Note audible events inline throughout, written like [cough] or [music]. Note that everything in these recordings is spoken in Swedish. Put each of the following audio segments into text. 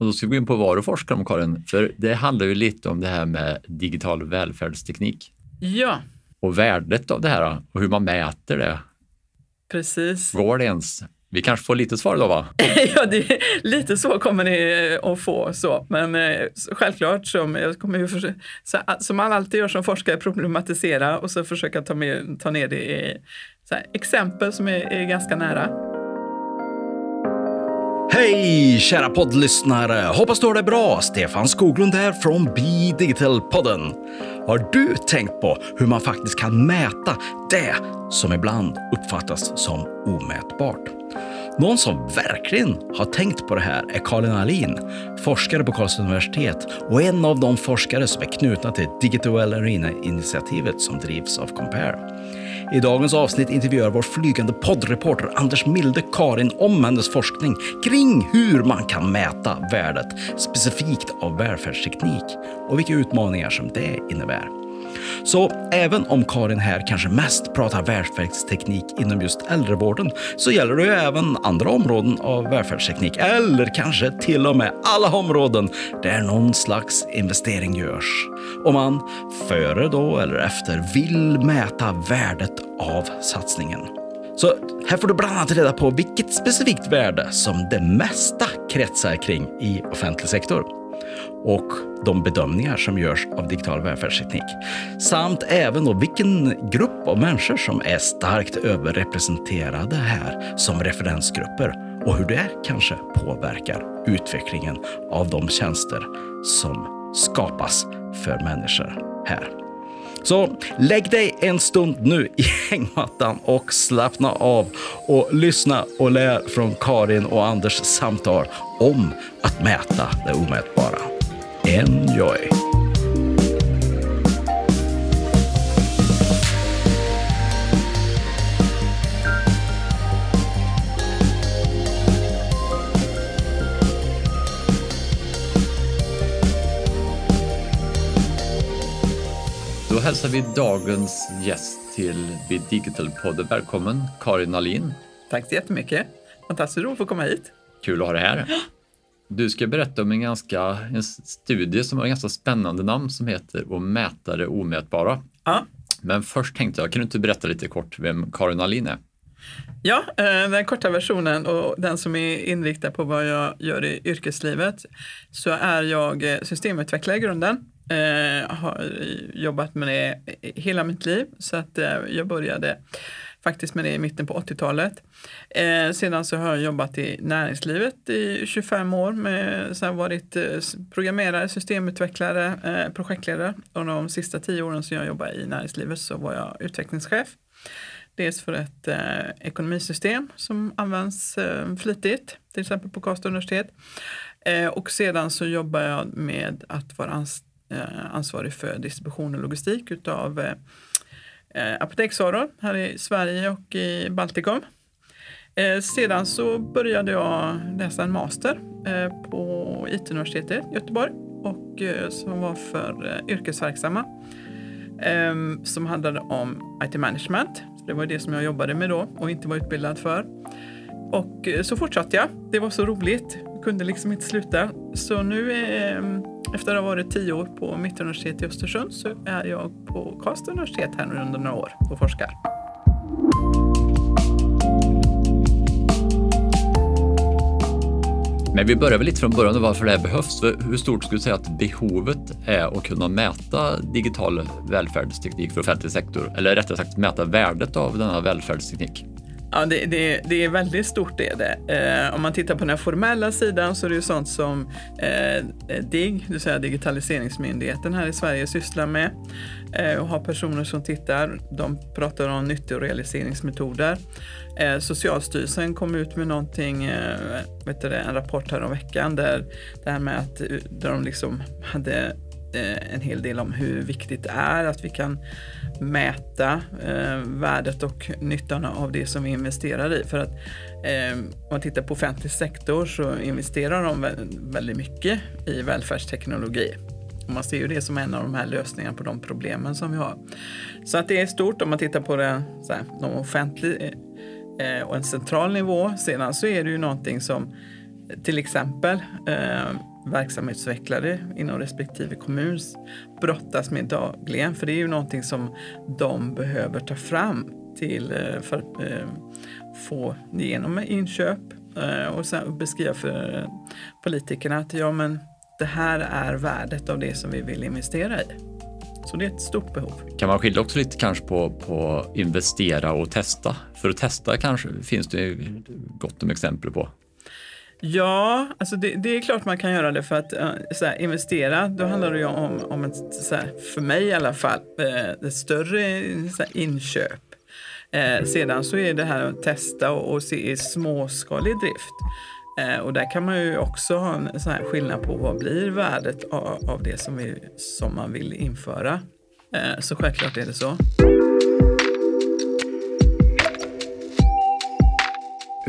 Och då ska vi gå in på vad du forskar om, Karin. För det handlar ju lite om det här med digital välfärdsteknik. Ja. Och värdet av det här och hur man mäter det. Precis. Går det ens? Vi kanske får lite svar då, va? [laughs] ja, det, lite så kommer ni eh, att få. Så. Men eh, självklart, som, jag kommer ju för, så, som man alltid gör som forskare, problematisera och så försöka ta, med, ta ner det i här, exempel som är, är ganska nära. Hej kära poddlyssnare! Hoppas du har det bra. Stefan Skoglund här från Be Digital-podden. Har du tänkt på hur man faktiskt kan mäta det som ibland uppfattas som omätbart? Någon som verkligen har tänkt på det här är Karin Alin, forskare på Karlstads universitet och en av de forskare som är knutna till Digital Arena-initiativet som drivs av Compare. I dagens avsnitt intervjuar vår flygande poddreporter Anders Milde Karin om hennes forskning kring hur man kan mäta värdet specifikt av välfärdsteknik och vilka utmaningar som det innebär. Så även om Karin här kanske mest pratar välfärdsteknik inom just äldrevården så gäller det ju även andra områden av välfärdsteknik eller kanske till och med alla områden där någon slags investering görs. Om man före då eller efter vill mäta värdet av satsningen. Så här får du bland annat reda på vilket specifikt värde som det mesta kretsar kring i offentlig sektor och de bedömningar som görs av digital välfärdsteknik. Samt även då vilken grupp av människor som är starkt överrepresenterade här som referensgrupper och hur det kanske påverkar utvecklingen av de tjänster som skapas för människor här. Så lägg dig en stund nu i hängmattan och slappna av och lyssna och lär från Karin och Anders samtal om att mäta det omätbara. Enjoy! Då hälsar vi dagens gäst till Be Digital-podden välkommen, Karin Alin. Tack så jättemycket. Fantastiskt roligt att få komma hit. Kul att ha dig här. Du ska berätta om en, ganska, en studie som har ett ganska spännande namn som heter Att mäta det omätbara. Ja. Men först tänkte jag, kan du inte berätta lite kort vem Karin Alin är? Ja, eh, den korta versionen och den som är inriktad på vad jag gör i yrkeslivet så är jag eh, systemutvecklare i grunden. Eh, har jobbat med det hela mitt liv så att eh, jag började faktiskt med det i mitten på 80-talet. Eh, sedan så har jag jobbat i näringslivet i 25 år. Med, så varit eh, programmerare, systemutvecklare, eh, projektledare. Och de sista tio åren som jag jobbade i näringslivet så var jag utvecklingschef. Dels för ett eh, ekonomisystem som används eh, flitigt, till exempel på Karlstad universitet. Eh, och sedan så jobbar jag med att vara anställd Eh, ansvarig för distribution och logistik utav eh, eh, apoteksvaror här i Sverige och i Baltikum. Sedan så började jag läsa en master på IT-universitetet i Göteborg och som var för yrkesverksamma som handlade om IT-management. Det var det som jag jobbade med då och inte var utbildad för. Och så fortsatte jag. Det var så roligt. Jag kunde liksom inte sluta. Så nu är efter att ha varit tio år på Mittuniversitetet i Östersund så är jag på Karlstads universitet här nu under några år och forskar. Men vi börjar väl lite från början varför det här behövs. Hur stort skulle du säga att behovet är att kunna mäta digital välfärdsteknik för offentlig sektor? Eller rättare sagt mäta värdet av denna välfärdsteknik? Ja, det, det, det, är väldigt stort det är det. Eh, om man tittar på den formella sidan så är det ju sånt som eh, eh DIGG, det vill säga Digitaliseringsmyndigheten här i Sverige, sysslar med eh, och har personer som tittar. De pratar om nyttorealiseringsmetoder. Eh, Socialstyrelsen kom ut med någonting, eh, vet du, en rapport här om veckan där det här med att eh, där de liksom hade Eh, en hel del om hur viktigt det är att vi kan mäta eh, värdet och nyttan av det som vi investerar i. För att eh, om man tittar på offentlig sektor så investerar de väldigt mycket i välfärdsteknologi. Och man ser ju det som en av de här lösningarna på de problemen som vi har. Så att det är stort om man tittar på det så här, de offentlig eh, eh, och en central nivå. Sedan så är det ju någonting som till exempel verksamhetsutvecklare inom respektive kommun brottas med dagligen. För det är ju någonting som de behöver ta fram till, eh, för att eh, få igenom inköp eh, och sen beskriva för politikerna att ja, men det här är värdet av det som vi vill investera i. Så det är ett stort behov. Kan man skilja också lite kanske på, på investera och testa? För att testa kanske finns det gott om exempel på. Ja, alltså det, det, är klart man kan göra det för att eh, här, investera. Då handlar det ju om, om ett, här, för mig i alla fall, eh, ett större här, inköp. Eh, sedan så är det här att testa och, och se i småskalig drift. Eh, och där kan man ju också ha en sån här skillnad på vad blir värdet av, av det som, vi, som man vill införa. så självklart är det så.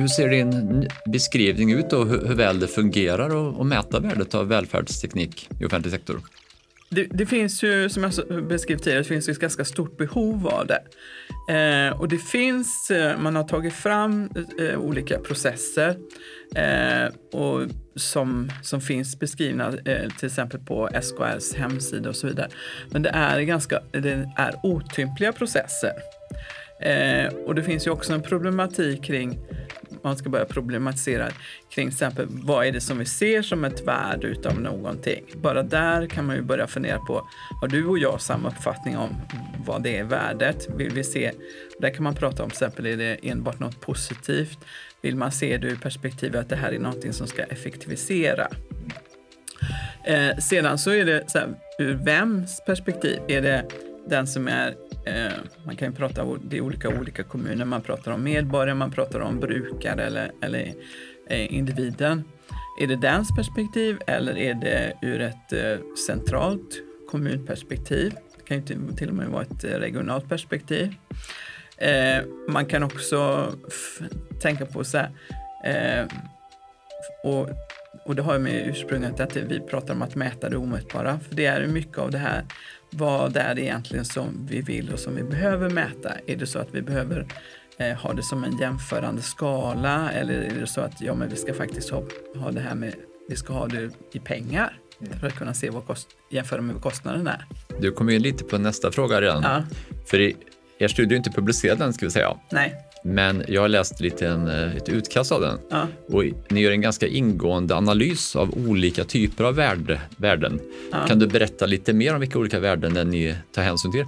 Hur ser din beskrivning ut och hur, hur väl det fungerar att mäta värdet av välfärdsteknik i offentlig sektor? Det, det, finns ju, som jag beskrev tidigare, det finns ett ganska stort behov av det. Eh, och det finns, eh, man har tagit fram eh, olika processer eh, och som, som finns beskrivna eh, till exempel på SKRs hemsida och så vidare. Men det är ganska det är otympliga processer. Eh, och det finns ju också en problematik kring man ska börja problematisera kring till exempel vad är det som vi ser som ett värde utav någonting. Bara där kan man ju börja fundera på, har du och jag samma uppfattning om vad det är värdet? Vill vi se, där kan man prata om till exempel, är det enbart något positivt? Vill man se det ur perspektivet att det här är någonting som ska effektivisera? Eh, sedan så är det så här, ur vems perspektiv? Är det den som är Eh, man kan ju prata om det olika olika kommuner. Man pratar om medborgare, man pratar om brukare eller, eller eh, individen. Är det dens perspektiv eller är det ur ett eh, centralt kommunperspektiv? Det kan ju till och med vara ett eh, regionalt perspektiv. Eh, man kan också tänka på så här, eh, och, och det har ju med ursprunget att vi pratar om att mäta det omätbara. För det är mycket av det här vad är det egentligen som vi vill och som vi behöver mäta? Är det så att vi behöver eh, ha det som en jämförande skala eller är det så att ja, men vi ska faktiskt ha, ha det här med, vi ska ha det i pengar för att kunna se vad kost, jämföra med vad kostnaden är. Du kommer in lite på nästa fråga redan. Ja. För i, er studie är inte publicerad än ska vi säga. Nej. Men jag har läst lite en, eh, ett utkast av den ja. och ni gör en ganska ingående analys av olika typer av värde, värden. Ja. Kan du berätta lite mer om vilka olika värden ni tar hänsyn till?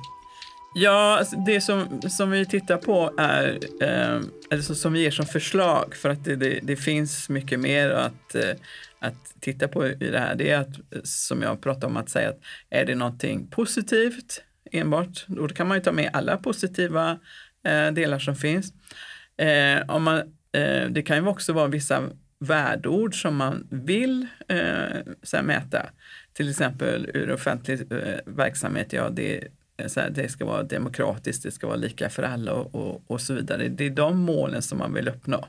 Ja, alltså, det som, som vi tittar på är, eh, eller som vi ger som förslag för att det, det, det finns mycket mer att, eh, att titta på i det här. Det är att, som jag pratade om, att säga att är det någonting positivt enbart, då kan man ju ta med alla positiva Eh, delar som finns. Eh, om man, eh, det kan ju också vara vissa värdeord som man vill eh, mäta. Till exempel ur offentlig eh, verksamhet, ja det, eh, så här, det ska vara demokratiskt, det ska vara lika för alla och, och, och så vidare. Det är de målen som man vill uppnå.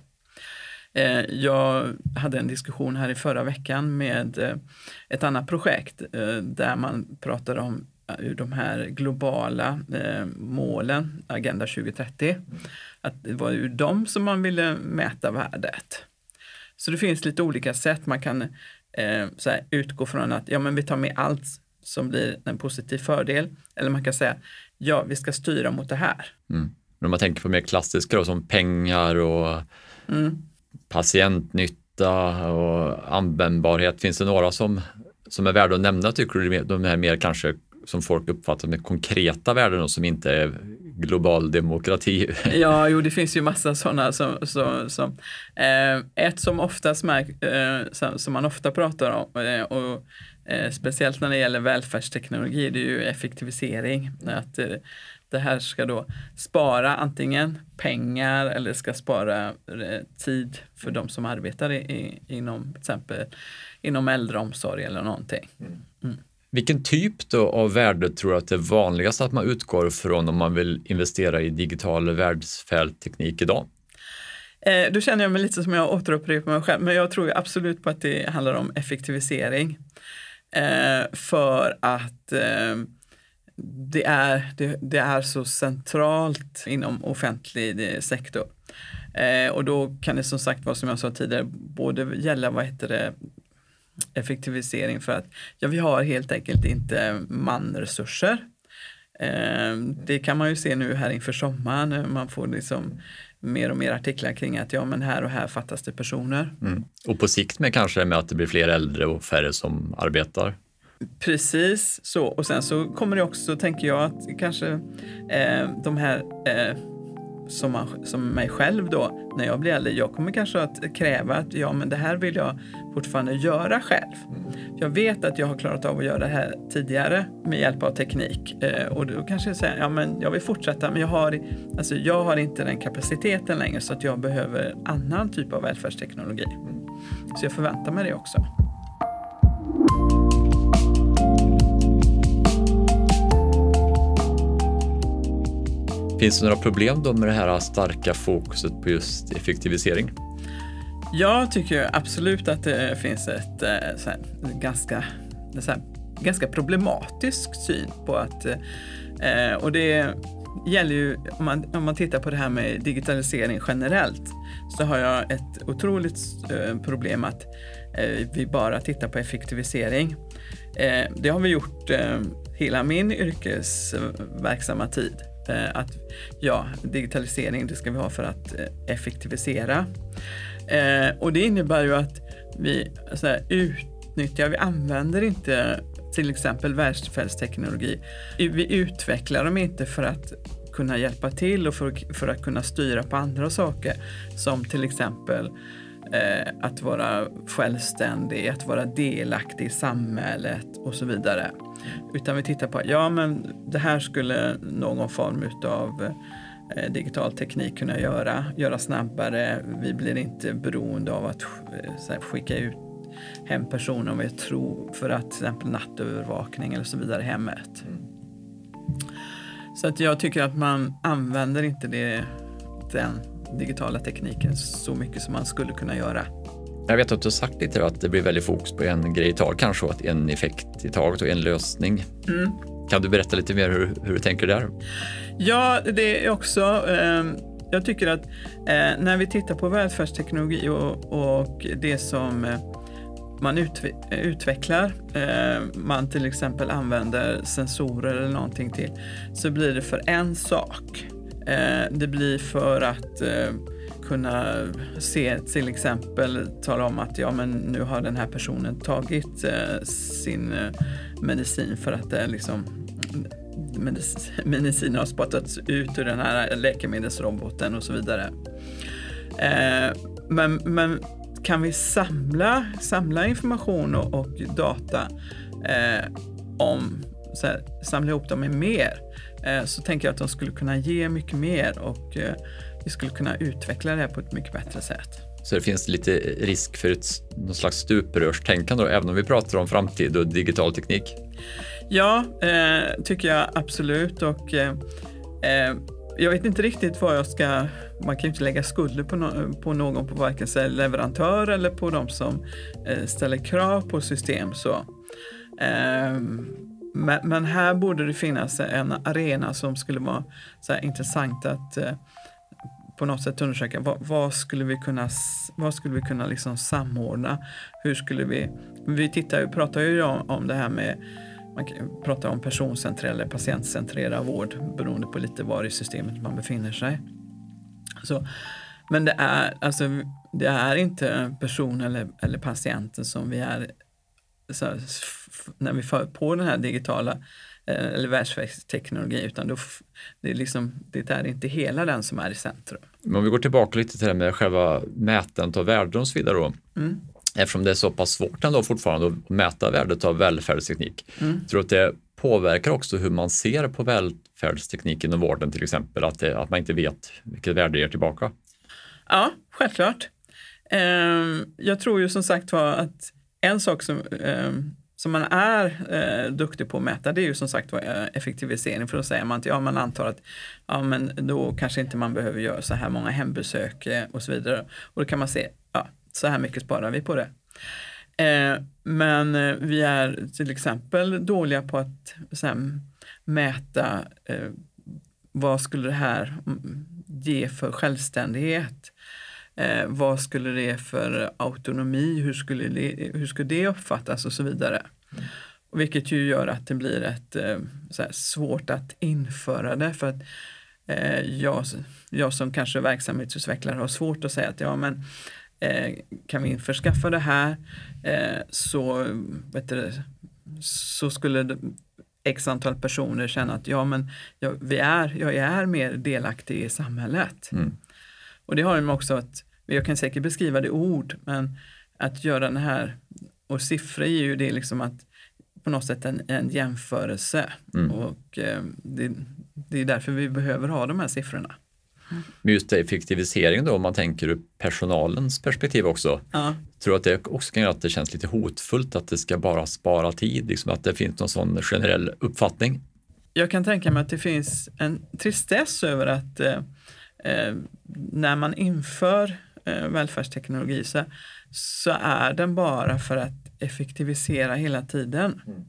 Eh, jag hade en diskussion här i förra veckan med eh, ett annat projekt där man pratade om de här globala eh, målen, Agenda 2030. Att det var ur dem som man ville mäta värdet. Så det finns lite olika sätt man kan eh, här, utgå från att ja, men vi tar med allt som blir en positiv fördel. Eller man kan säga ja, vi ska styra mot det här. Mm. Men om man tänker på mer klassiska då, som pengar och mm. patientnytta och användbarhet. Finns det några som, som är värda att nämna tycker du? De är mer kanske som folk uppfattar med konkreta värden och som inte är global demokrati. [laughs] Ja, jo, det finns ju massa sådana som, som, som eh, ett som oftast märk, eh, som, som, man ofta pratar om eh, och eh, speciellt när det gäller välfärdsteknologi, det är ju effektivisering. Att eh, det här ska då spara antingen pengar eller ska spara eh, tid för de som arbetar i, i, inom till exempel inom äldreomsorg eller någonting. Mm. Vilken typ då av värde tror du att det är vanligast att man utgår från om man vill investera i digital världsfältteknik idag? Eh, då känner jag mig lite som jag återupprepar mig själv, men jag tror absolut på att det handlar om effektivisering. Eh, för att eh, det, är, det, det, är så centralt inom offentlig eh, sektor. Eh, och då kan det som sagt vara som jag sa tidigare, både gälla vad heter det, effektivisering för att ja, vi har helt enkelt inte manresurser. Eh, det kan man ju se nu här inför sommaren. Man får liksom mer och mer artiklar kring att ja, men här och här fattas det personer. Mm. Och på sikt med kanske med att det blir fler äldre och färre som arbetar? Precis så. Och sen så kommer det också, tänker jag, att kanske eh, de här eh, som, man, som mig själv då, när jag blir äldre, jag kommer kanske att kräva att ja, men det här vill jag fortfarande göra själv. Jag vet att jag har klarat av att göra det här tidigare med hjälp av teknik eh, och då kanske jag säger ja, men jag vill fortsätta, men jag har, alltså, jag har inte den kapaciteten längre så att jag behöver annan typ av välfärdsteknologi. Så jag förväntar mig det också. Finns det några problem då med det här starka fokuset på just effektivisering? Jag tycker absolut att det finns ett eh, här, ganska, här, ganska problematisk syn på att, eh, och det gäller ju, om man, om man tittar på det här med digitalisering generellt, så har jag ett otroligt eh, problem att vi bara tittar på effektivisering. Det har vi gjort hela min yrkesverksamma tid. Att ja, digitalisering det ska vi ha för att effektivisera. Eh, och det innebär ju att vi så här, utnyttjar, vi använder inte till exempel välfärdsteknologi. Vi utvecklar dem inte för att kunna hjälpa till och för, för att kunna styra på andra saker som till exempel eh, att vara självständig, att vara delaktig i samhället och så vidare. Utan vi tittar på, ja men det här skulle någon form utav eh, digital teknik kunna göra, göra snabbare. Vi blir inte beroende av att eh, här, skicka ut hem personer om vi tror för att till exempel nattövervakning eller så vidare hemmet. Mm. Så att jag tycker att man använder inte det, den digitala tekniken så mycket som man skulle kunna göra. Jag vet att du har sagt lite att det blir väldigt fokus på en grej i taget, kanske att en effekt i taget och en lösning. Mm. Kan du berätta lite mer hur, hur, du tänker där? Ja, det är också eh, jag tycker att eh, när vi tittar på välfärdsteknologi och, och det som eh, man utve utvecklar, eh, man till exempel använder sensorer eller någonting till, så blir det för en sak. Eh, det blir för att eh, kunna se till exempel tala om att ja men nu har den här personen tagit eh, sin eh, medicin för att det liksom medicin, [laughs] medicin har spottats ut ur den här läkemedelsroboten och så vidare. Eh, men, men kan vi samla, samla information och, och data eh, om, så här, samla ihop dem i mer, eh, så tänker jag att de skulle kunna ge mycket mer och eh, vi skulle kunna utveckla det här på ett mycket bättre sätt. Så det finns lite risk för ett någon slags stuprörstänkande då, även om vi pratar om framtid och digital teknik? Ja, eh, tycker jag absolut. Och, eh, eh jag vet inte riktigt vad jag ska... Man kan ju inte lägga skulder på, no, på någon, på varken leverantör eller på de som eh, ställer krav på system. Så. Eh, men, men, här borde det finnas en arena som skulle vara så intressant att eh, på något sätt undersöka vad, vad, skulle vi kunna, vad skulle vi kunna liksom samordna? Hur skulle vi... Vi tittar, pratar ju om, om det här med man pratar om personcentrerad eller patientcentrerad vård beroende på lite var i systemet man befinner sig. Så, men det är, alltså, det är inte personen eller, eller patienten som vi är så, när vi för på den här digitala Eh, eller världsvägsteknologi utan då, det, är liksom, det är inte hela den som är i centrum. Men om vi går tillbaka lite till det med själva mätandet av värden och så vidare då. Mm. Eftersom det är så pass svårt ändå fortfarande att mäta värdet av välfärdsteknik. Mm. Tror du att det påverkar också hur man ser på välfärdstekniken och vården till exempel? Att, det, att man inte vet vilket värde det ger tillbaka? Ja, självklart. Ehm, jag tror ju som sagt var att en sak som ehm, som man är eh, duktig på att mäta det är ju som sagt eh, effektivisering för då säger man att ja, man antar att ja, men då kanske inte man behöver göra så här många hembesök eh, och så vidare. Och då kan man se, ja, så här mycket sparar vi på det. Eh, men eh, vi är till exempel dåliga på att här, mäta eh, vad skulle det här mm, ge för självständighet? Eh, vad skulle det för autonomi? Hur skulle det, hur skulle det uppfattas och så vidare. Mm. Vilket ju gör att det blir ett, eh, här, svårt att införa det. För att eh, jag, jag som kanske verksamhetsutvecklare har svårt att säga att ja men eh, kan vi införskaffa det här eh, så, vet du, så skulle x antal personer känna att ja men jag, vi är, jag är mer delaktig i samhället. Mm. Och det har de också att, jag kan säkert beskriva det i ord, men att göra den här, och siffror är ju det liksom att på något sätt en, en jämförelse. Mm. Och eh, det, det, är därför vi behöver ha de här siffrorna. Men just effektivisering då, om man tänker ur personalens perspektiv också. Ja. Tror att det också kan göra att det känns lite hotfullt att det ska bara spara tid, liksom att det finns någon sån generell uppfattning? Jag kan tänka mig att det finns en tristess över att eh, eh när man inför eh, välfärdsteknologi så, så är den bara för att effektivisera hela tiden. Mm.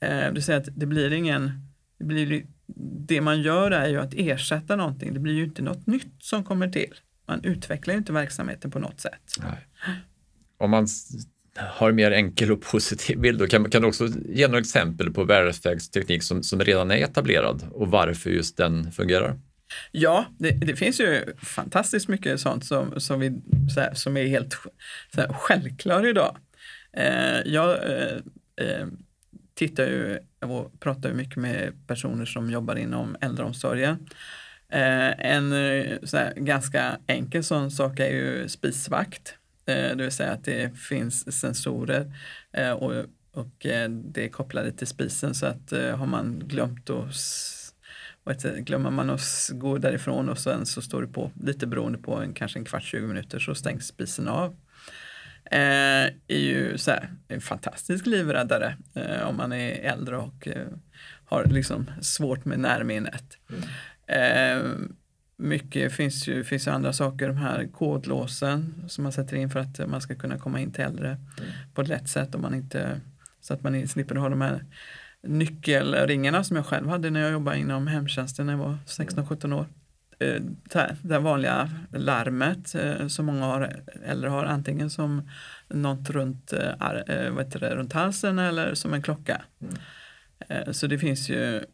Eh, du säger att det blir ingen, det, blir, det man gör är ju att ersätta någonting. Det blir ju inte något nytt som kommer till. Man utvecklar ju inte verksamheten på något sätt. Nej. Om man har en mer enkel och positiv bild, då kan, kan du också ge några exempel på välfärdsteknik som, som redan är etablerad och varför just den fungerar? Ja, det, det, finns ju fantastiskt mycket sånt som, som, vi, så här, som är helt så här, självklar idag. Eh, jag eh, eh tittar ju och pratar mycket med personer som jobbar inom äldreomsorgen. Eh, en eh, här, ganska enkel sån sak är ju spisvakt. det vill säga att det finns sensorer och, och det är kopplade till spisen så att har man glömt att glömmer man att gå därifrån och sen så står det på, lite beroende på en, kanske en kvart, 20 minuter så stängs spisen av eh, är ju så här, en fantastisk livräddare eh, om man är äldre och eh, har liksom svårt med närminnet. Mm. Eh, mycket finns ju finns andra saker, de här kodlåsen som man sätter in för att man ska kunna komma in till äldre mm. på ett lätt sätt om man inte, så att man slipper ha de här nyckelringarna som jag själv hade när jag jobbade inom hemtjänsten när jag var 16-17 år. Eh, det vanliga larmet eh, som många har, äldre har, antingen som något runt, eh, vad heter det, runt halsen eller som en klocka. Mm. Så det finns ju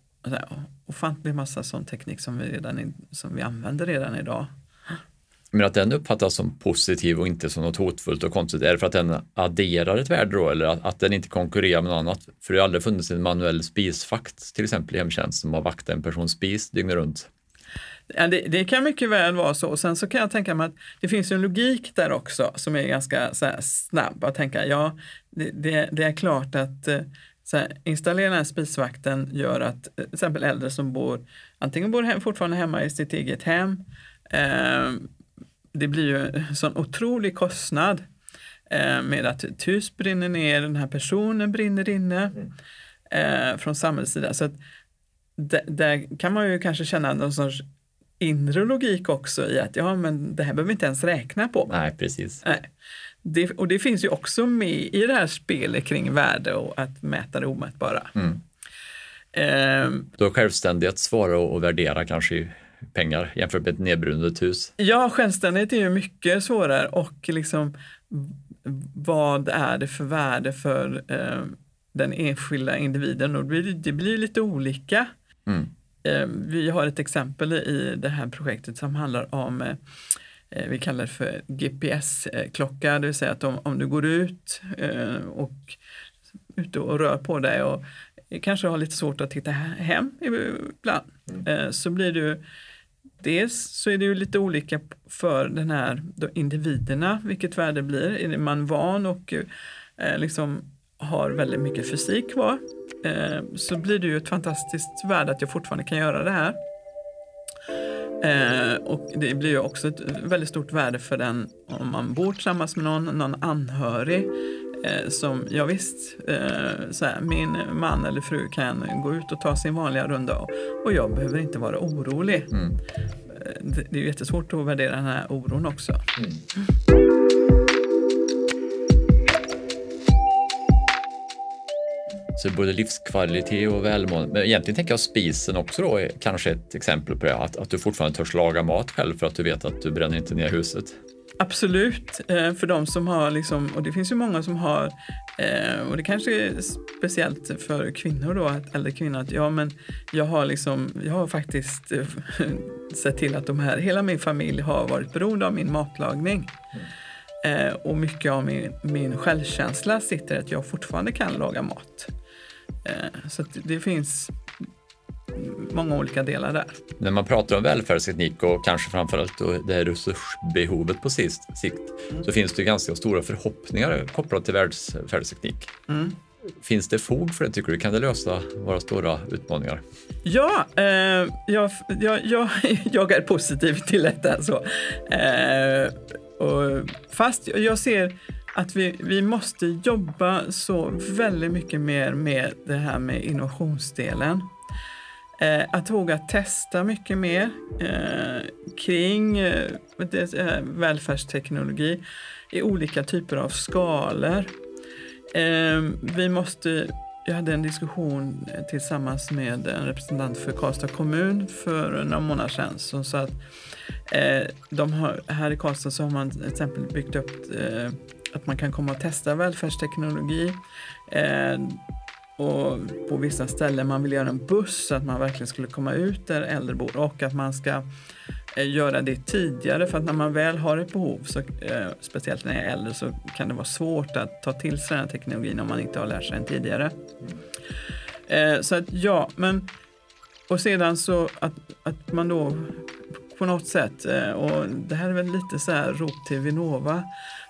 ofantlig massa sån teknik som vi, redan, som vi använder redan idag. Men att den uppfattas som positiv och inte som något hotfullt och konstigt, är det för att den adderar ett värde då eller att, att den inte konkurrerar med något annat? För det har aldrig funnits en manuell spisfakt till exempel i hemtjänst som har vaktat en persons spis dygnet runt. Ja, det, det, kan mycket väl vara så. Sen så kan jag tänka mig att det finns en logik där också som är ganska så här, snabb att tänka, ja, det, det, det är klart att eh, så här, installera den här spisvakten gör att eh, till exempel äldre som bor, antingen bor hem, fortfarande hemma i sitt eget hem, eh, det blir ju en sån otrolig kostnad eh, med att ett hus brinner ner, den här personen brinner inne mm. eh, från samhällets sida. Så att där kan man ju kanske känna någon sorts inre logik också i att ja, men det här behöver vi inte ens räkna på. Nej, precis. Nej. Det, och det finns ju också med i det här spelet kring värde och att mäta det omätbara. Mm. Eh, Då självständighet svårare att värdera kanske pengar jämfört med ett nedbrunnet hus? Ja, självständighet är ju mycket svårare och liksom vad är det för värde för eh, den enskilda individen? Och det blir, det blir lite olika. Mm. Eh, vi har ett exempel i det här projektet som handlar om eh, eh, vi kallar det för GPS-klocka, det vill säga att om, om du går ut och ute och rör på dig och kanske har lite svårt att titta hem ibland, mm. så blir du Dels så är det ju lite olika för den här individerna, vilket värde blir. Är man van och liksom har väldigt mycket fysik kvar eh, så blir det ju ett fantastiskt värde att jag fortfarande kan göra det här. Eh, och det blir ju också ett väldigt stort värde för den om man bor tillsammans med någon, någon anhörig. Eh, som, ja visst, eh, så här, min man eller fru kan gå ut och ta sin vanliga runda och, och jag behöver inte vara orolig. Mm. Eh, det, det är ju jättesvårt att värdera den här oron också. Mm. Så både livskvalitet och välmående. Men egentligen tänker jag spisen också då är kanske ett exempel på det. Att, att du fortfarande törs laga mat själv för att du vet att du bränner inte ner huset. Absolut, eh, för de som har, liksom, och det finns ju många som har, eh, och det kanske är speciellt för kvinnor då, att äldre kvinnor, att ja men jag har liksom, jag har faktiskt eh, [laughs] sett till att de här, hela min familj har varit beroende av min matlagning. Mm. Och mycket av min, min självkänsla sitter i att jag fortfarande kan laga mat. Så det finns många olika delar där. När man pratar om välfärdsteknik och kanske framförallt det här resursbehovet på sikt mm. så finns det ganska stora förhoppningar kopplat till välfärdsteknik. Mm. Finns det fog för det tycker du? Kan det lösa våra stora utmaningar? Ja, eh, jag, jag, jag, [laughs] jag, är positiv till detta. Så. Eh, och fast jag ser att vi, vi måste jobba så väldigt mycket mer med det här med innovationsdelen. Eh, att våga testa mycket mer eh, kring eh, eh, välfärdsteknologi i olika typer av skalor. Eh, vi måste, jag hade en diskussion tillsammans med en representant för Karlstad kommun för några månader sedan som sa att eh, de har, här i Karlstad så har man till exempel byggt upp eh, att man kan komma och testa välfärdsteknologi eh, och på vissa ställen man vill göra en buss så att man verkligen skulle komma ut där äldre bor och att man ska eh, göra det tidigare för att när man väl har ett behov, så, eh, speciellt när jag är äldre, så kan det vara svårt att ta till sig den här teknologin om man inte har lärt sig den tidigare. Eh, så att ja, men och sedan så att, att man då på något sätt, och det här är väl lite så här rop till Vinnova,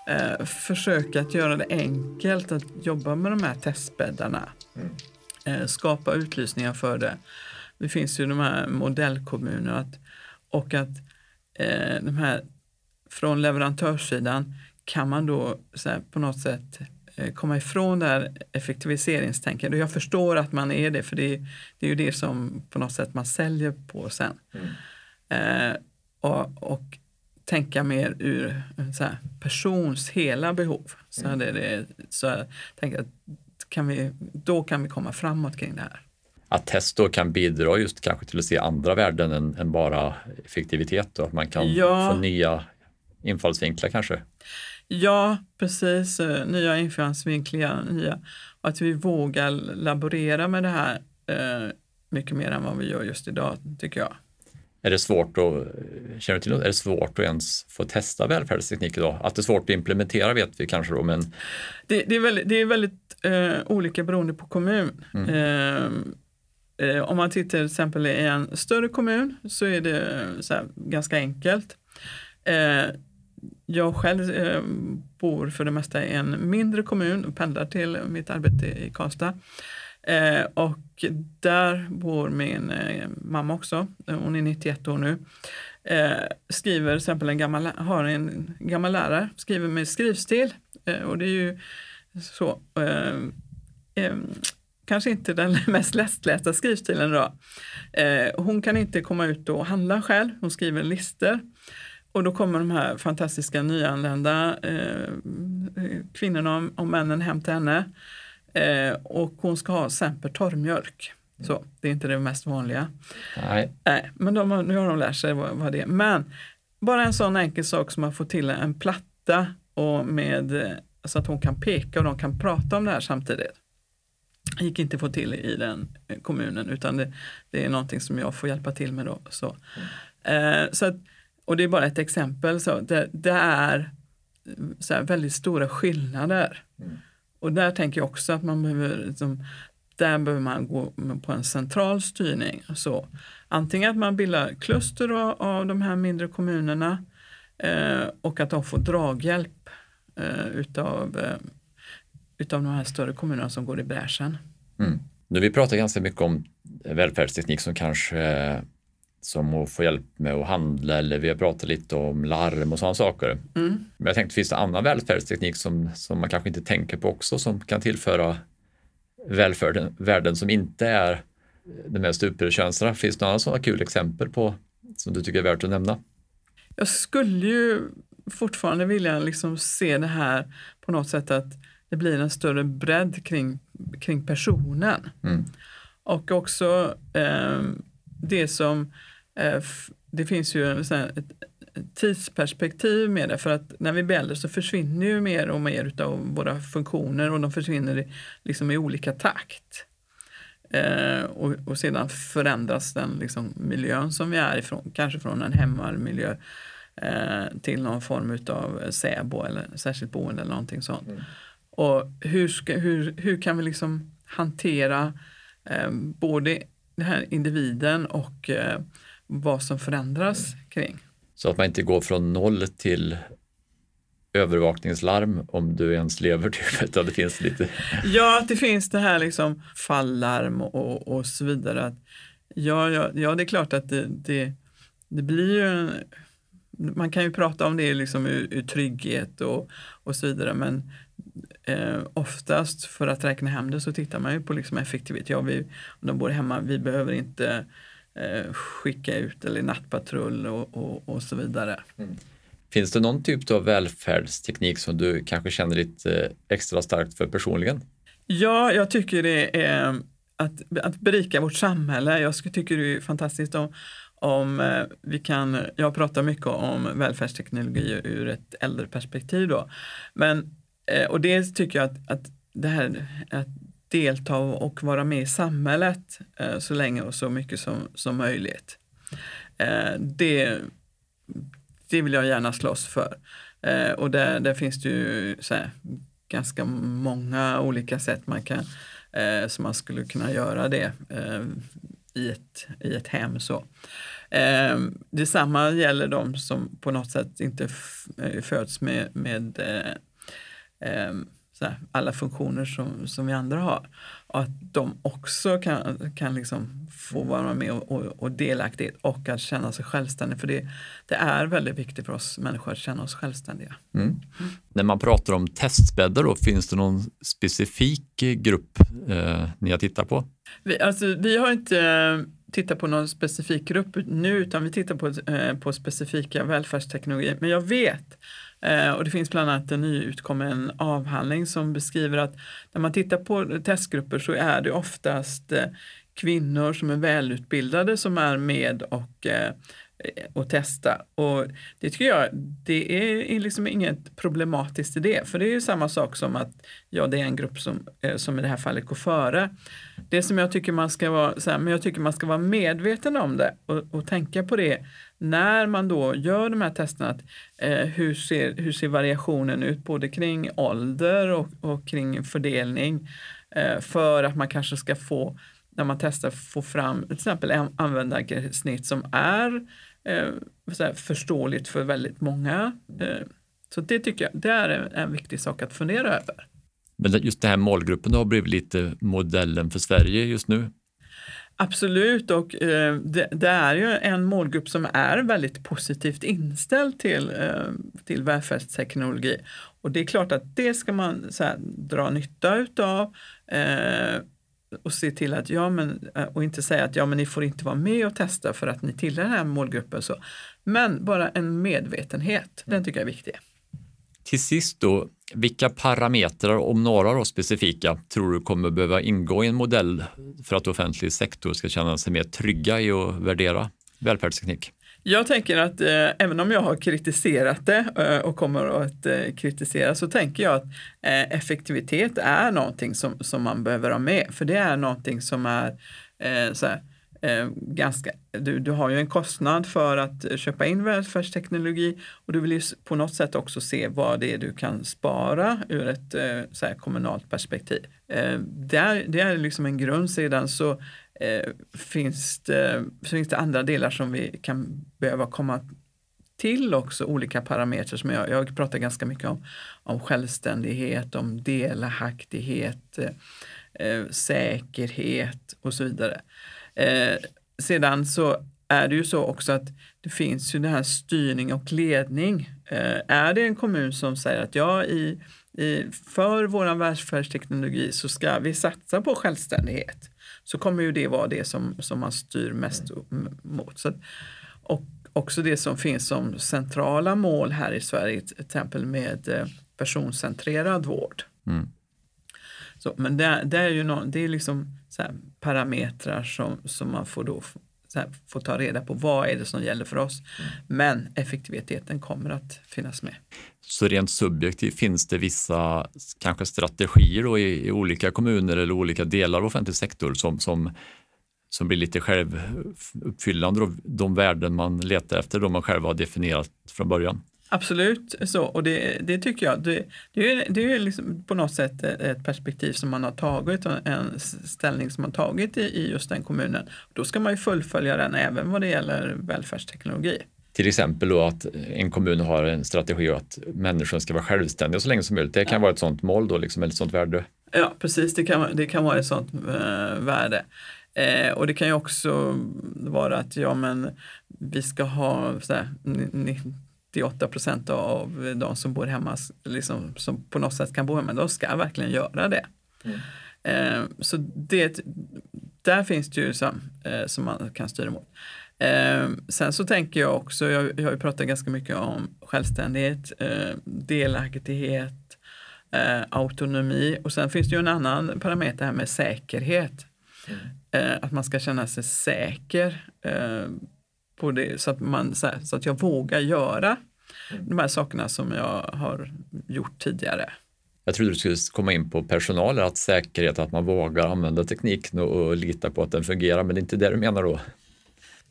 eh, försöka att göra det enkelt att jobba med de här testbäddarna. Mm. Eh, skapa utlysningar för det. Det finns ju de här modellkommunerna att, och att eh, de här från leverantörssidan kan man då här, på något sätt eh, komma ifrån det här effektiviseringstänket. Och jag förstår att man är det, för det, det är ju det som på något sätt man säljer på sen. Mm. Eh, och, och tänka mer ur så här, persons hela behov. Så, mm. det, det, så jag tänker att kan vi, då kan vi komma framåt kring det här. Att test då kan bidra just kanske till att se andra värden än, än bara effektivitet och att man kan ja. få nya infallsvinklar kanske? Ja, precis. Nya infallsvinklar, nya. Och att vi vågar laborera med det här eh, mycket mer än vad vi gör just idag, tycker jag. Är det svårt att, känner till, är det svårt att ens få testa välfärdsteknik idag? Att det är svårt att implementera vet vi kanske då, men... Det, det är väldigt, det är väldigt eh, olika beroende på kommun. Mm. Eh, eh, om man tittar till exempel i en större kommun så är det så här, ganska enkelt. Eh, jag själv eh, bor för det mesta i en mindre kommun och pendlar till mitt arbete i Karlstad. Eh, och där bor min eh, mamma också, hon är 91 år nu. Eh, skriver till exempel en gammal, har en gammal lärare, skriver med skrivstil. Eh, och det är ju så, eh, eh, kanske inte den [laughs] mest lättlästa skrivstilen då. Eh, hon kan inte komma ut och handla själv, hon skriver listor. Och då kommer de här fantastiska nyanlända eh, eh, kvinnorna och männen hem till henne Eh, och hon ska ha Semper torrmjölk. Så, det är inte det mest vanliga. Nej. Nej men de, nu har de lärt sig vad, vad det är. Men bara en sån enkel sak som att få till en platta och med, så att hon kan peka och de kan prata om det här samtidigt. Gick inte att få till i den kommunen utan det, det är någonting som jag får hjälpa till med. Då, så. Eh, så att, och det är bara ett exempel. Så det, det är så väldigt stora skillnader. Mm. Och där tänker jag också att man behöver, liksom, där behöver man gå på en central styrning. Så, antingen att man bildar kluster av, av de här mindre kommunerna eh, och att de får draghjälp eh, utav, eh, utav de här större kommunerna som går i bräschen. Mm. Nu vi pratar ganska mycket om välfärdsteknik som kanske som att få hjälp med att handla eller vi har pratat lite om larm och sådana saker. Mm. Men jag tänkte, finns det annan välfärdsteknik som, som man kanske inte tänker på också som kan tillföra välfärden, värden som inte är de mest superkänsliga? Finns det några sådana kul exempel på som du tycker är värt att nämna? Jag skulle ju fortfarande vilja liksom se det här på något sätt att det blir en större bredd kring, kring personen. Mm. Och också eh, det som Eh, det finns ju ett, tidsperspektiv med det. För att när vi blir äldre så försvinner ju mer och mer av våra funktioner och de försvinner i, liksom i olika takt. Eh, och, och, sedan förändras den liksom, miljön som vi är ifrån, kanske från en hemmarmiljö eh, till någon form av säbo eller särskilt boende eller någonting sånt. Mm. Och hur, ska, hur, hur kan vi liksom hantera eh, både den här individen och eh, vad som förändras kring? Så att man inte går från noll till övervakningslarm om du ens lever. Typ. [laughs] Det finns lite... Ja, att det finns det här liksom fallarm och, och så vidare. Att, ja, ja, ja, det är klart att det, det, det blir ju en, man kan ju prata om det liksom ur, ur trygghet och, och så vidare men eh, oftast för att räkna hem det så tittar man ju på liksom effektivitet. Ja, vi, om de bor hemma, vi behöver inte eh, skicka ut eller nattpatrull och, och, och så vidare. Mm. Finns det någon typ av välfärdsteknik som du kanske känner lite extra starkt för personligen? Ja, jag tycker det är att, att berika vårt samhälle. Jag tycker det är fantastiskt om, om eh, vi kan, jag pratar mycket om välfärdsteknologi ur ett äldre perspektiv då. Men, eh, Eh, och det tycker jag att, att det här att delta och vara med i samhället eh, så länge och så mycket som, som möjligt. Eh, det, det vill jag gärna slåss för. Eh, och där, där finns det ju här, ganska många olika sätt man kan, som man skulle kunna göra det i ett, i ett hem. Så. Eh, detsamma gäller de som på något sätt inte föds med, med eh, här, alla funktioner som, som vi andra har. Och att de också kan, kan liksom få vara med och, och, och delaktighet och att känna sig självständiga. För det, det är väldigt viktigt för oss människor att känna oss självständiga. Mm. Mm. När man pratar om testbäddar, då, finns det någon specifik grupp eh, ni har tittat på? Vi, alltså, vi har inte eh, tittat på någon specifik grupp nu utan vi tittar på, eh, på specifika välfärdsteknologier. Men jag vet Eh, och det finns bland annat en nyutkommen avhandling som beskriver att när man tittar på testgrupper så är det oftast eh, kvinnor som är välutbildade som är med och eh, och testa. Och det tycker jag, det är liksom inget problematiskt i det. För det är ju samma sak som att ja, det är en grupp som, som i det här fallet går före. Det som jag tycker man ska vara, så här, men jag tycker man ska vara medveten om det och, och tänka på det när man då gör de här testerna, att, eh, hur, ser, hur ser variationen ut både kring ålder och, och kring fördelning eh, för att man kanske ska få, när man testar, få fram till exempel användargränssnitt som är eh, förståeligt för väldigt många. Eh, så det tycker jag det är en, en viktig sak att fundera över. Men just den här målgruppen har blivit lite modellen för Sverige just nu. Absolut, och eh, det, det, är ju en målgrupp som är väldigt positivt inställd till, eh, till välfärdsteknologi. Och det är klart att det ska man så här, dra nytta utav eh, och se till att, ja men, eh, och inte säga att ja men ni får inte vara med och testa för att ni tillhör den här målgruppen. Så. Men bara en medvetenhet, den tycker jag är viktig. Till sist då, vilka parametrar, om några då specifika, tror du kommer behöva ingå i en modell för att offentlig sektor ska känna sig mer trygga i att värdera välfärdsteknik? Jag tänker att eh, även om jag har kritiserat det eh, och kommer att eh, kritisera så tänker jag att eh, effektivitet är någonting som, som man behöver ha med. För det är någonting som är eh, så här, eh, ganska, du, du har ju en kostnad för att köpa in välfärdsteknologi och du vill ju på något sätt också se vad det är du kan spara ur ett eh, så här, kommunalt perspektiv. Eh, det, är, det är liksom en grund. Sedan så eh, finns, det, finns det andra delar som vi kan behöva komma till också olika parametrar som jag, jag pratar ganska mycket om, om självständighet, om delaktighet, eh, eh säkerhet och så vidare. Eh, sedan så är det ju så också att det finns ju den här styrning och ledning. Eh, är det en kommun som säger att ja, i, i, för vår välfärdsteknologi så ska vi satsa på självständighet så kommer ju det vara det som, som man styr mest mot. Så, och också det som finns som centrala mål här i Sverige, till exempel med eh, personcentrerad vård. Mm. Så, men det, det, är ju no, det är liksom parametrar som, som man får då här, får ta reda på vad är det som gäller för oss. Mm. Men effektiviteten kommer att finnas med. Så rent subjektivt finns det vissa kanske strategier då i, i olika kommuner eller olika delar av offentlig sektor som, som, som blir lite självuppfyllande, de värden man letar efter, de man själv har definierat från början? Absolut så, och det, det tycker jag. Det, det är, det är liksom på något sätt ett perspektiv som man har tagit, en ställning som man tagit i, i just den kommunen. Då ska man ju fullfölja den även vad det gäller välfärdsteknologi. Till exempel då att en kommun har en strategi att människor ska vara självständiga så länge som möjligt. Det kan ja. vara ett sådant mål då, liksom, eller ett sådant värde. Ja, precis. Det kan, det kan vara ett sådant äh, värde. Eh, och det kan ju också vara att ja, men vi ska ha så här, 98 procent av de som bor hemma, liksom, som på något sätt kan bo hemma, de ska verkligen göra det. Mm. Eh, så det, där finns det ju som, eh, som man kan styra mot. Eh, sen så tänker jag också, jag, jag har ju pratat ganska mycket om självständighet, eh, delaktighet, eh, autonomi och sen finns det ju en annan parameter här med säkerhet. Mm. Eh, att man ska känna sig säker på det så att, man, så, att jag vågar göra. De här sakerna som jag har gjort tidigare. Jag trodde du skulle komma in på personal, att säkerhet, att man vågar använda tekniken och, och lita på att den fungerar, men det är inte det du menar då?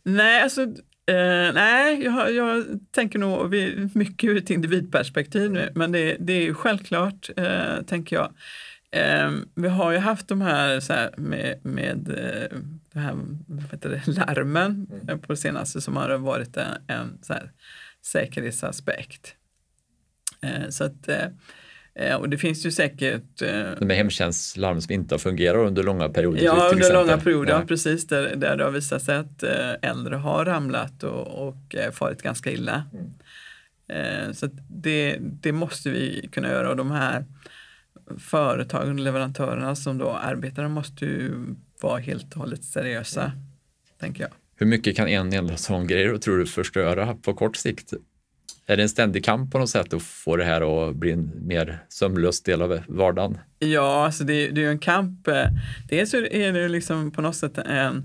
Nej, alltså, eh, nej jag, jag, tänker nog mycket ur ett individperspektiv nu, men det, det är självklart, eh, tänker jag. Eh, vi har ju haft de här, så här med, med eh, det här, vad det, larmen mm. på det senaste som har varit en, en så här, säkerhetsaspekt. Eh, så att, eh, eh, och det finns ju säkert... De hemtjänstlarm som inte har fungerat under långa perioder? Ja, under långa perioder, ja. precis. Där, där det har visat sig att äldre har ramlat och, och farit ganska illa. Mm. Så det, det måste vi kunna göra och de här företagen, leverantörerna som då arbetar, måste ju vara helt och hållet seriösa, mm. tänker jag. Hur mycket kan en enda sån grej tror du förstöra på kort sikt? Är det en ständig kamp på något sätt att få det här att bli en mer sömlös del av vardagen? Ja, alltså det, det är ju en kamp. Eh, dels är det liksom på något sätt en,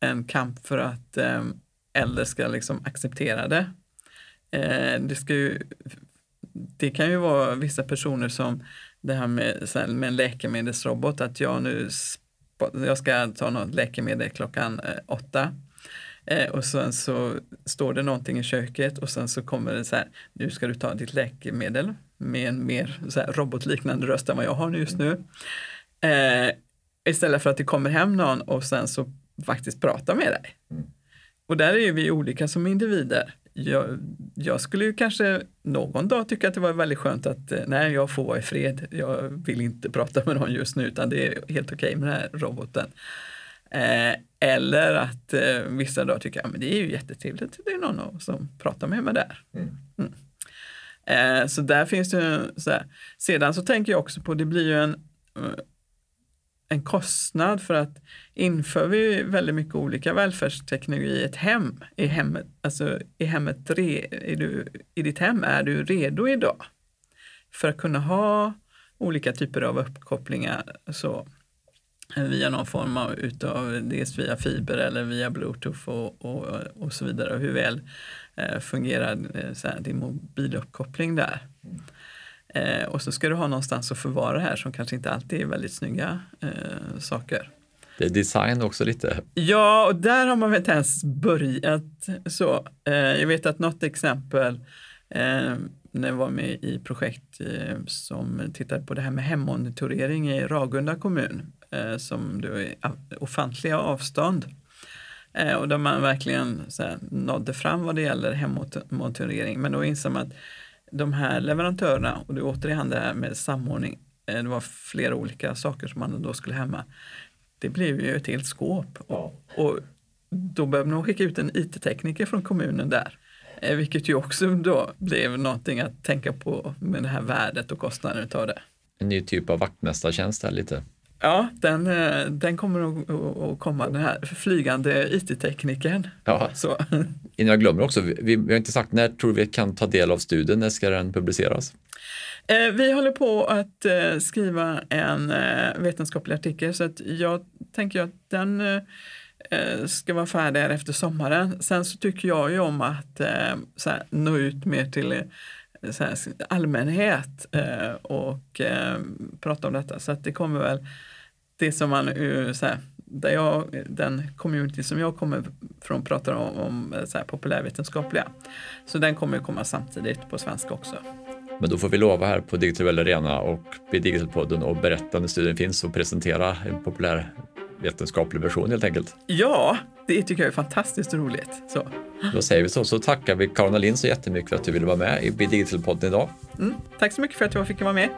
en kamp för att ehm, äldre ska liksom acceptera det. Eh, det, ska ju, det kan ju vara vissa personer som det här med, med en läkemedelsrobot, att jag nu jag ska ta något läkemedel klockan eh, åtta Eh, och sen så står det någonting i köket och sen så kommer det så här, nu ska du ta ditt läkemedel med en mer så här, robotliknande röst än vad jag har just nu. Eh, istället för att det kommer hem någon och sen så faktiskt pratar med dig. Mm. Och där är vi olika som individer. Jag, jag, skulle ju kanske någon dag tycka att det var väldigt skönt att eh, nej, jag får vara i fred. Jag vill inte prata med någon just nu utan det är helt okej okay med den här roboten. Eh, eller att eh, vissa då tycker att ja, det är ju jättetrevligt, det är någon som pratar med mig där. Mm. Mm. Eh, så där finns det så här. Sedan så tänker jag också på, det blir ju en, eh, en kostnad för att inför vi väldigt mycket olika välfärdsteknologi i ett hem, i hemmet, alltså i hemmet, är du, i ditt hem, är du redo idag? För att kunna ha olika typer av uppkopplingar så via någon form av utav, dels via fiber eller via bluetooth och, och, och så vidare. Hur väl eh, fungerar eh, så här, din mobiluppkoppling där. Eh, och så ska du ha någonstans att förvara det här som kanske inte alltid är väldigt snygga eh, saker. Det är design också lite. Ja, och där har man väl inte ens börjat så. Eh, jag vet att något exempel eh, när jag var med i projekt som tittade på det här med hemmonitorering i Ragunda kommun eh, som då är ofantliga avstånd. Eh, och där man verkligen så här, nådde fram vad det gäller hemmontering. Men då inser man att de här leverantörerna, och det är återigen det här med samordning, eh, det var flera olika saker som man då skulle hemma. Det blev ju ett helt skåp. Och, och då behövde man skicka ut en IT-tekniker från kommunen där. Eh, vilket ju också då blev någonting att tänka på med det här värdet och kostnaden utav det. En ny typ av vaktmästartjänst här lite. Ja, den, eh, den kommer att komma, den här flygande IT-teknikern. Ja. Så. Innan jag glömmer också, vi, vi har inte sagt när tror vi kan ta del av studien, när ska den publiceras? Eh, vi håller på att eh, skriva en vetenskaplig artikel så att jag tänker att den ska vara färdig efter sommaren. Sen så tycker jag ju om att så här, nå ut mer till allmänhet och prata om detta. Så att det kommer väl det som man så här, där jag, den community som jag kommer från pratar om, om så här, populärvetenskapliga. Så den kommer att komma samtidigt på svenska också. Men då får vi lova här på Digital Arena och på Digitalpodden och berätta när studien finns och presentera en populär vetenskaplig version helt enkelt. Ja, det tycker jag är fantastiskt roligt. Så. Då säger vi så, så tackar vi Karolina Lind så jättemycket för att du ville vara med i Digital-podden idag. Mm, tack så mycket för att jag fick vara med.